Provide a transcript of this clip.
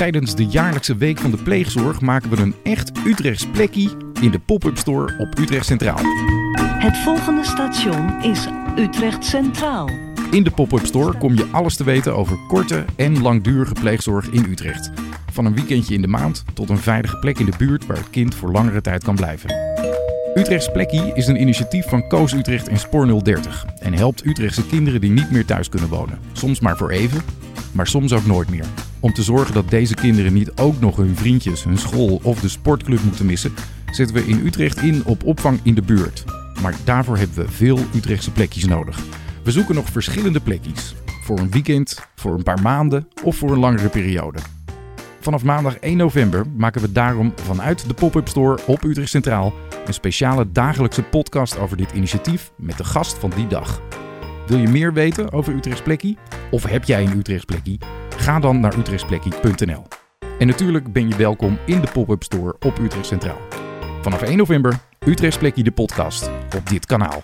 Tijdens de jaarlijkse Week van de Pleegzorg maken we een echt Utrechts plekkie in de pop-up store op Utrecht Centraal. Het volgende station is Utrecht Centraal. In de pop-up store kom je alles te weten over korte en langdurige pleegzorg in Utrecht. Van een weekendje in de maand tot een veilige plek in de buurt waar het kind voor langere tijd kan blijven. Utrechts Plekkie is een initiatief van Koos Utrecht en Spoor 030 en helpt Utrechtse kinderen die niet meer thuis kunnen wonen. Soms maar voor even, maar soms ook nooit meer. Om te zorgen dat deze kinderen niet ook nog hun vriendjes, hun school of de sportclub moeten missen, zetten we in Utrecht in op opvang in de buurt. Maar daarvoor hebben we veel Utrechtse plekjes nodig. We zoeken nog verschillende plekjes. Voor een weekend, voor een paar maanden of voor een langere periode. Vanaf maandag 1 november maken we daarom vanuit de pop-up store op Utrecht Centraal een speciale dagelijkse podcast over dit initiatief met de gast van die dag. Wil je meer weten over Utrechts Plekkie? Of heb jij een Utrechts Plekkie? Ga dan naar utrechtsplekkie.nl. En natuurlijk ben je welkom in de pop-up store op Utrecht Centraal. Vanaf 1 november Utrechts Plekkie de podcast op dit kanaal.